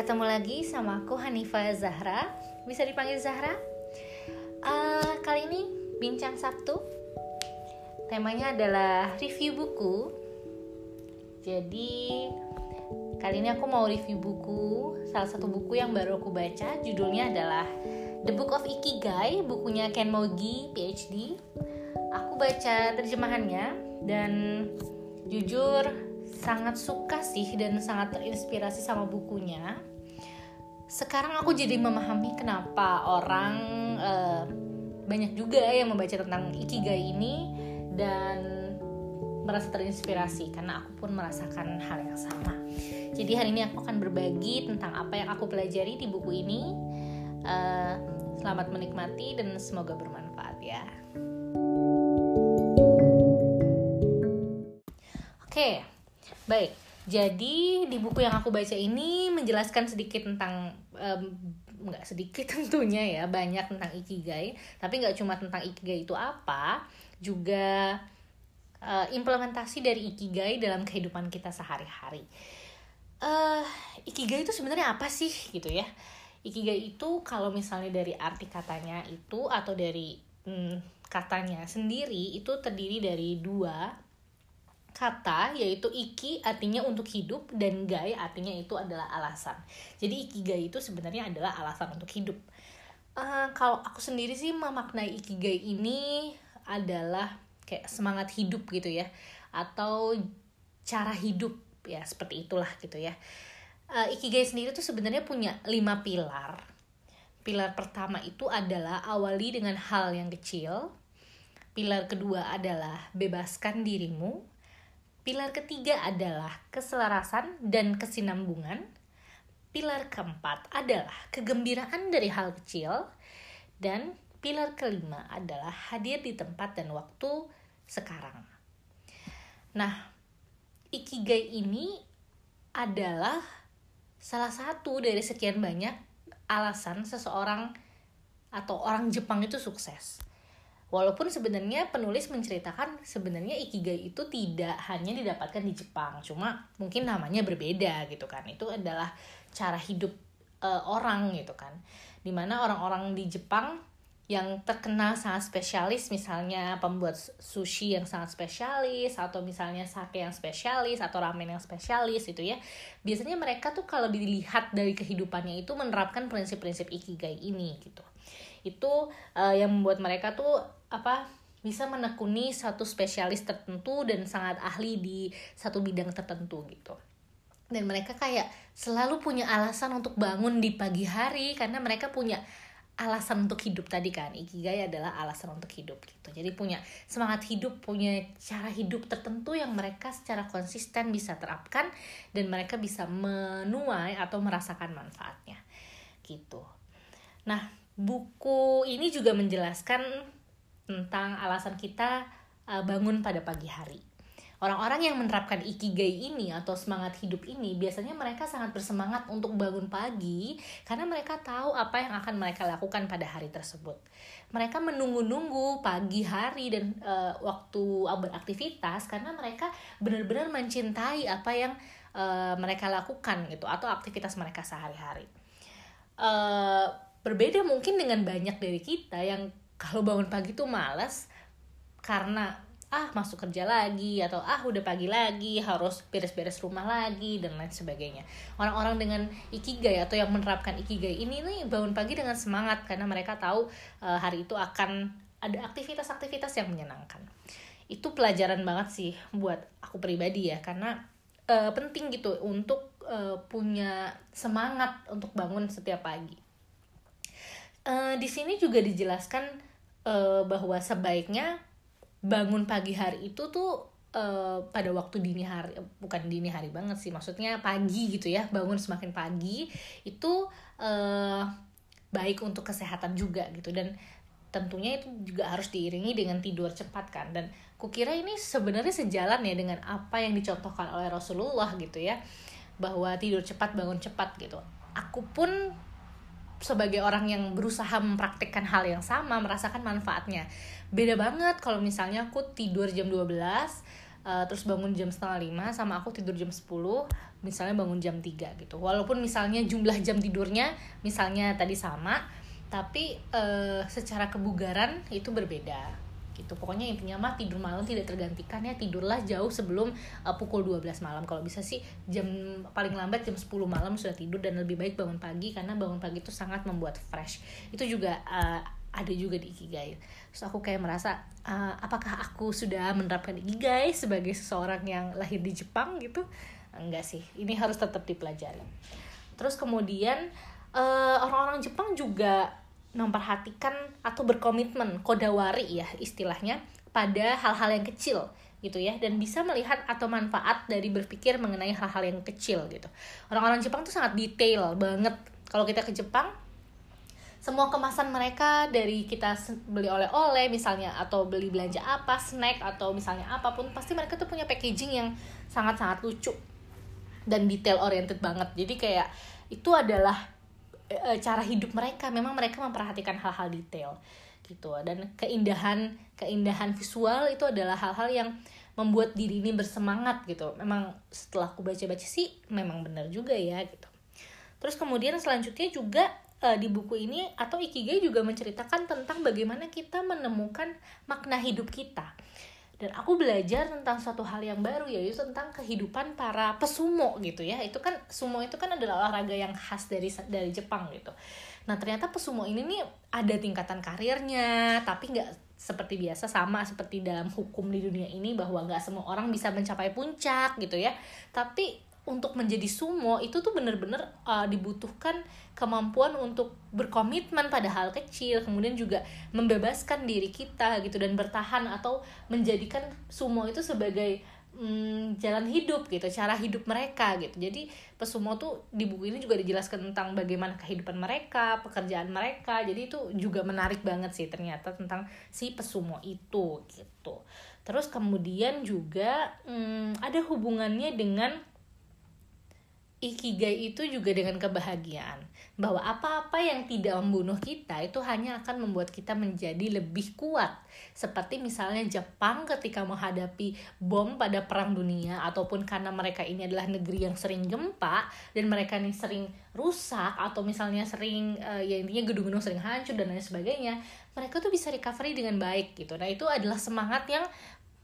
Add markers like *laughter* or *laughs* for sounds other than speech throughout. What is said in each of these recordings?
ketemu lagi sama aku Hanifa Zahra. Bisa dipanggil Zahra? Uh, Kali ini Bincang Sabtu. Temanya adalah review buku. Jadi Kali ini aku mau review buku Salah satu buku yang baru aku baca. Judulnya adalah The Book of Ikigai Bukunya Ken Mogi, PhD Aku baca terjemahannya Dan jujur sangat suka sih dan sangat terinspirasi sama bukunya. Sekarang aku jadi memahami kenapa orang uh, banyak juga yang membaca tentang ikigai ini dan merasa terinspirasi karena aku pun merasakan hal yang sama. Jadi hari ini aku akan berbagi tentang apa yang aku pelajari di buku ini. Uh, selamat menikmati dan semoga bermanfaat ya. Oke, okay, Baik, jadi di buku yang aku baca ini menjelaskan sedikit tentang um, nggak sedikit *laughs* tentunya ya banyak tentang ikigai, tapi nggak cuma tentang ikigai itu apa, juga uh, implementasi dari ikigai dalam kehidupan kita sehari-hari. Uh, ikigai itu sebenarnya apa sih gitu ya? Ikigai itu kalau misalnya dari arti katanya itu atau dari hmm, katanya sendiri itu terdiri dari dua kata yaitu iki artinya untuk hidup dan gai artinya itu adalah alasan. Jadi ikigai itu sebenarnya adalah alasan untuk hidup. Uh, kalau aku sendiri sih memaknai ikigai ini adalah kayak semangat hidup gitu ya atau cara hidup ya seperti itulah gitu ya. Uh, ikigai sendiri tuh sebenarnya punya lima pilar. Pilar pertama itu adalah awali dengan hal yang kecil. Pilar kedua adalah bebaskan dirimu Pilar ketiga adalah keselarasan dan kesinambungan. Pilar keempat adalah kegembiraan dari hal kecil. Dan pilar kelima adalah hadir di tempat dan waktu sekarang. Nah, ikigai ini adalah salah satu dari sekian banyak alasan seseorang atau orang Jepang itu sukses. Walaupun sebenarnya penulis menceritakan sebenarnya ikigai itu tidak hanya didapatkan di Jepang, cuma mungkin namanya berbeda gitu kan. Itu adalah cara hidup uh, orang gitu kan. Di mana orang-orang di Jepang yang terkenal sangat spesialis misalnya pembuat sushi yang sangat spesialis atau misalnya sake yang spesialis atau ramen yang spesialis itu ya biasanya mereka tuh kalau dilihat dari kehidupannya itu menerapkan prinsip-prinsip ikigai ini gitu itu uh, yang membuat mereka tuh apa bisa menekuni satu spesialis tertentu dan sangat ahli di satu bidang tertentu gitu. Dan mereka kayak selalu punya alasan untuk bangun di pagi hari karena mereka punya alasan untuk hidup tadi kan. Ikigai adalah alasan untuk hidup gitu. Jadi punya semangat hidup punya cara hidup tertentu yang mereka secara konsisten bisa terapkan dan mereka bisa menuai atau merasakan manfaatnya gitu. Nah buku ini juga menjelaskan tentang alasan kita uh, bangun pada pagi hari. Orang-orang yang menerapkan ikigai ini atau semangat hidup ini biasanya mereka sangat bersemangat untuk bangun pagi karena mereka tahu apa yang akan mereka lakukan pada hari tersebut. Mereka menunggu-nunggu pagi hari dan uh, waktu beraktivitas karena mereka benar-benar mencintai apa yang uh, mereka lakukan gitu atau aktivitas mereka sehari-hari. Uh, berbeda mungkin dengan banyak dari kita yang kalau bangun pagi tuh malas karena ah masuk kerja lagi atau ah udah pagi lagi harus beres-beres rumah lagi dan lain sebagainya. Orang-orang dengan ikigai atau yang menerapkan ikigai ini nih bangun pagi dengan semangat karena mereka tahu uh, hari itu akan ada aktivitas-aktivitas yang menyenangkan. Itu pelajaran banget sih buat aku pribadi ya karena uh, penting gitu untuk uh, punya semangat untuk bangun setiap pagi. Uh, di sini juga dijelaskan uh, bahwa sebaiknya bangun pagi hari itu tuh uh, pada waktu dini hari bukan dini hari banget sih maksudnya pagi gitu ya bangun semakin pagi itu uh, baik untuk kesehatan juga gitu. Dan tentunya itu juga harus diiringi dengan tidur cepat kan. Dan kukira ini sebenarnya sejalan ya dengan apa yang dicontohkan oleh Rasulullah gitu ya bahwa tidur cepat bangun cepat gitu. Aku pun sebagai orang yang berusaha mempraktikkan hal yang sama merasakan manfaatnya. Beda banget kalau misalnya aku tidur jam 12 uh, uh, terus bangun jam setengah lima sama aku tidur jam 10 misalnya bangun jam 3 gitu. Walaupun misalnya jumlah jam tidurnya misalnya tadi sama tapi uh, secara kebugaran itu berbeda gitu. Pokoknya intinya mah tidur malam tidak tergantikan ya. Tidurlah jauh sebelum uh, pukul 12 malam. Kalau bisa sih jam paling lambat jam 10 malam sudah tidur dan lebih baik bangun pagi karena bangun pagi itu sangat membuat fresh. Itu juga uh, ada juga di ikigai. Terus aku kayak merasa uh, apakah aku sudah menerapkan ikigai sebagai seseorang yang lahir di Jepang gitu? Enggak sih. Ini harus tetap dipelajari. Terus kemudian orang orang-orang Jepang juga memperhatikan atau berkomitmen kodawari ya istilahnya pada hal-hal yang kecil gitu ya dan bisa melihat atau manfaat dari berpikir mengenai hal-hal yang kecil gitu. Orang-orang Jepang tuh sangat detail banget. Kalau kita ke Jepang semua kemasan mereka dari kita beli oleh-oleh misalnya atau beli belanja apa snack atau misalnya apa pun pasti mereka tuh punya packaging yang sangat-sangat lucu dan detail oriented banget. Jadi kayak itu adalah e, cara hidup mereka memang mereka memperhatikan hal-hal detail gitu. Dan keindahan keindahan visual itu adalah hal-hal yang membuat diri ini bersemangat gitu. Memang setelah aku baca-baca sih memang benar juga ya gitu. Terus kemudian selanjutnya juga uh, di buku ini atau Ikigai juga menceritakan tentang bagaimana kita menemukan makna hidup kita. Dan aku belajar tentang suatu hal yang baru yaitu tentang kehidupan para pesumo gitu ya. Itu kan sumo itu kan adalah olahraga yang khas dari dari Jepang gitu. Nah, ternyata pesumo ini nih ada tingkatan karirnya, tapi nggak seperti biasa sama seperti dalam hukum di dunia ini bahwa nggak semua orang bisa mencapai puncak gitu ya. Tapi untuk menjadi sumo itu tuh bener-bener uh, dibutuhkan kemampuan untuk berkomitmen pada hal kecil kemudian juga membebaskan diri kita gitu dan bertahan atau menjadikan sumo itu sebagai mm, jalan hidup gitu cara hidup mereka gitu. Jadi pesumo tuh di buku ini juga dijelaskan tentang bagaimana kehidupan mereka pekerjaan mereka jadi itu juga menarik banget sih ternyata tentang si pesumo itu gitu. Terus kemudian juga mm, ada hubungannya dengan Ikigai itu juga dengan kebahagiaan. Bahwa apa-apa yang tidak membunuh kita itu hanya akan membuat kita menjadi lebih kuat. Seperti misalnya Jepang ketika menghadapi bom pada perang dunia ataupun karena mereka ini adalah negeri yang sering gempa dan mereka ini sering rusak atau misalnya sering uh, ya intinya gedung-gedung sering hancur dan lain sebagainya mereka tuh bisa recovery dengan baik gitu. Nah itu adalah semangat yang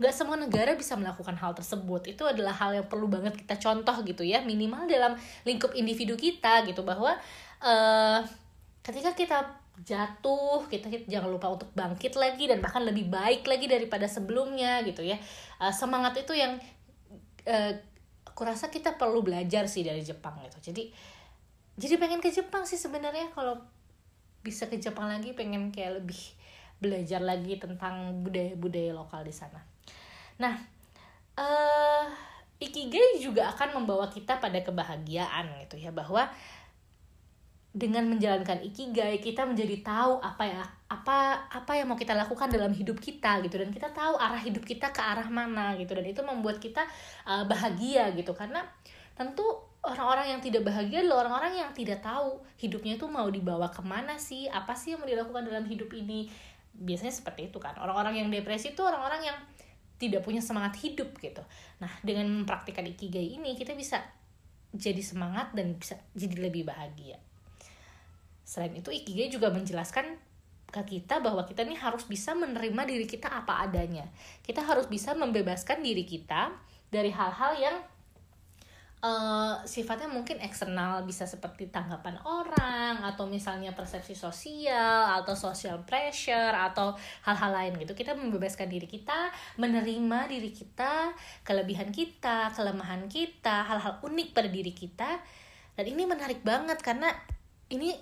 gak semua negara bisa melakukan hal tersebut. Itu adalah hal yang perlu banget kita contoh gitu ya minimal dalam lingkup individu kita gitu bahwa uh, ketika kita jatuh kita, kita jangan lupa untuk bangkit lagi dan bahkan lebih baik lagi daripada sebelumnya gitu ya. Uh, semangat itu yang uh, aku rasa kita perlu belajar sih dari Jepang gitu. Jadi jadi pengen ke Jepang sih sebenarnya. Kalau bisa ke Jepang lagi pengen kayak lebih belajar lagi tentang budaya-budaya lokal di sana Nah, uh, ikigai juga akan membawa kita pada kebahagiaan gitu ya bahwa dengan menjalankan ikigai kita menjadi tahu apa ya apa apa yang mau kita lakukan dalam hidup kita gitu. Dan kita tahu arah hidup kita ke arah mana gitu. Dan itu membuat kita uh, bahagia gitu. Karena tentu orang-orang yang tidak bahagia adalah orang-orang yang tidak tahu hidupnya itu mau dibawa ke mana sih apa sih yang mau dilakukan dalam hidup ini. Biasanya seperti itu kan. Orang-orang yang depresi itu orang-orang yang tidak punya semangat hidup gitu. Nah, dengan mempraktikkan ikigai ini kita bisa jadi semangat dan bisa jadi lebih bahagia. Selain itu ikigai juga menjelaskan ke kita bahwa kita ini harus bisa menerima diri kita apa adanya. Kita harus bisa membebaskan diri kita dari hal-hal yang uh, sifatnya mungkin eksternal bisa seperti tanggapan orang atau misalnya persepsi sosial atau social pressure atau hal-hal lain gitu. Kita membebaskan diri kita menerima diri kita kelebihan kita kelemahan kita hal-hal unik pada diri kita. Dan ini menarik banget karena ini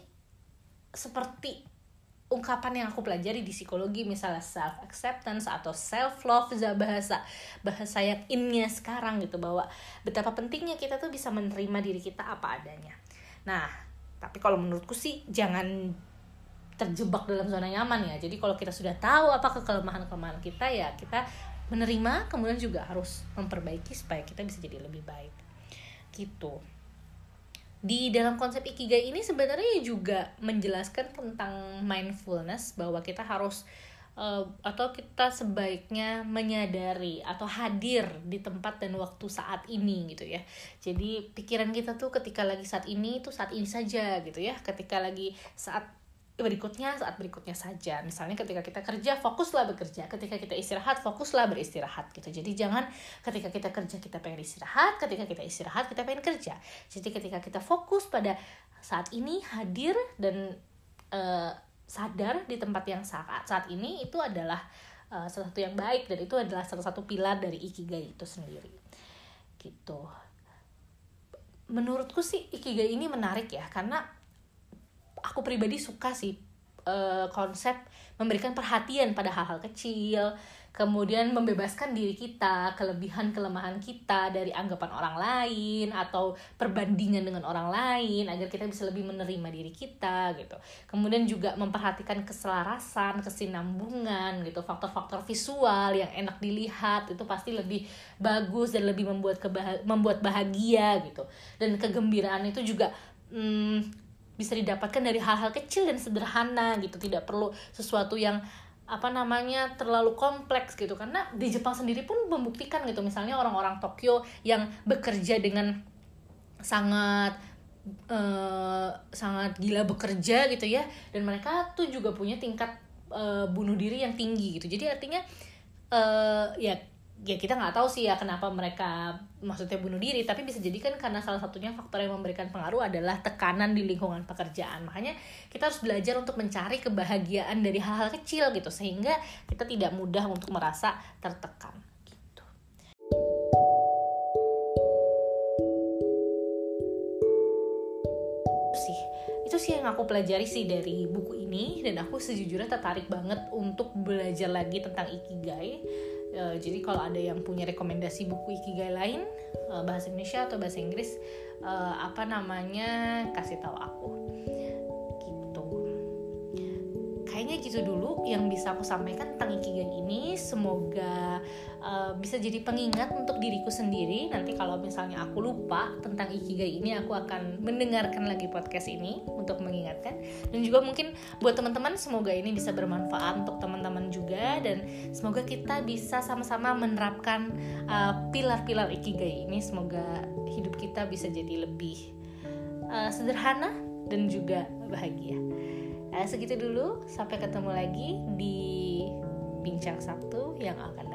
seperti ungkapan yang aku pelajari di psikologi misalnya self acceptance atau self love bahasa bahasa yang innya sekarang gitu bahwa betapa pentingnya kita tuh bisa menerima diri kita apa adanya. Nah tapi kalau menurutku sih jangan terjebak dalam zona nyaman ya. Jadi kalau kita sudah tahu apa kelemahan kelemahan kita ya kita menerima kemudian juga harus memperbaiki supaya kita bisa jadi lebih baik. Gitu di dalam konsep ikigai ini sebenarnya juga menjelaskan tentang mindfulness bahwa kita harus uh, atau kita sebaiknya menyadari atau hadir di tempat dan waktu saat ini gitu ya. Jadi pikiran kita tuh ketika lagi saat ini itu saat ini saja gitu ya. Ketika lagi saat berikutnya saat berikutnya saja. Misalnya ketika kita kerja fokuslah bekerja. Ketika kita istirahat fokuslah beristirahat gitu. Jadi jangan ketika kita kerja kita pengen istirahat. Ketika kita istirahat kita pengen kerja. Jadi ketika kita fokus pada saat ini hadir dan uh, sadar di tempat yang saat saat ini itu adalah uh, salah satu yang baik. Dan itu adalah salah satu pilar dari ikigai itu sendiri. Gitu. Menurutku sih ikigai ini menarik ya. Karena aku pribadi suka sih uh, konsep memberikan perhatian pada hal-hal kecil kemudian membebaskan diri kita kelebihan kelemahan kita dari anggapan orang lain atau perbandingan dengan orang lain agar kita bisa lebih menerima diri kita gitu. Kemudian juga memperhatikan keselarasan kesinambungan gitu. Faktor-faktor visual yang enak dilihat itu pasti lebih bagus dan lebih membuat kebah membuat bahagia gitu. Dan kegembiraan itu juga hmm, bisa didapatkan dari hal-hal kecil dan sederhana gitu. Tidak perlu sesuatu yang apa namanya terlalu kompleks gitu. Karena di Jepang sendiri pun membuktikan gitu. Misalnya orang-orang Tokyo yang bekerja dengan sangat uh, sangat gila bekerja gitu ya. Dan mereka tuh juga punya tingkat uh, bunuh diri yang tinggi gitu. Jadi artinya uh, ya ya kita nggak tahu sih ya kenapa mereka maksudnya bunuh diri tapi bisa jadi kan karena salah satunya faktor yang memberikan pengaruh adalah tekanan di lingkungan pekerjaan. Makanya kita harus belajar untuk mencari kebahagiaan dari hal-hal kecil gitu sehingga kita tidak mudah untuk merasa tertekan gitu. Sih itu sih yang aku pelajari sih dari buku ini dan aku sejujurnya tertarik banget untuk belajar lagi tentang ikigai Uh, jadi kalau ada yang punya rekomendasi buku ikigai lain uh, bahasa Indonesia atau bahasa Inggris uh, apa namanya kasih tahu aku kayaknya gitu dulu yang bisa aku sampaikan tentang ikigai ini. Semoga uh, bisa jadi pengingat untuk diriku sendiri. Nanti kalau misalnya aku lupa tentang ikigai ini aku akan mendengarkan lagi podcast ini untuk mengingatkan. Dan juga mungkin buat teman-teman semoga ini bisa bermanfaat untuk teman-teman juga. Dan semoga kita bisa sama-sama menerapkan uh, pilar-pilar uh, ikigai ini. Semoga hidup kita bisa jadi lebih uh, sederhana dan juga bahagia. Nah, segitu dulu. Sampai ketemu lagi di Bincang Sabtu yang akan.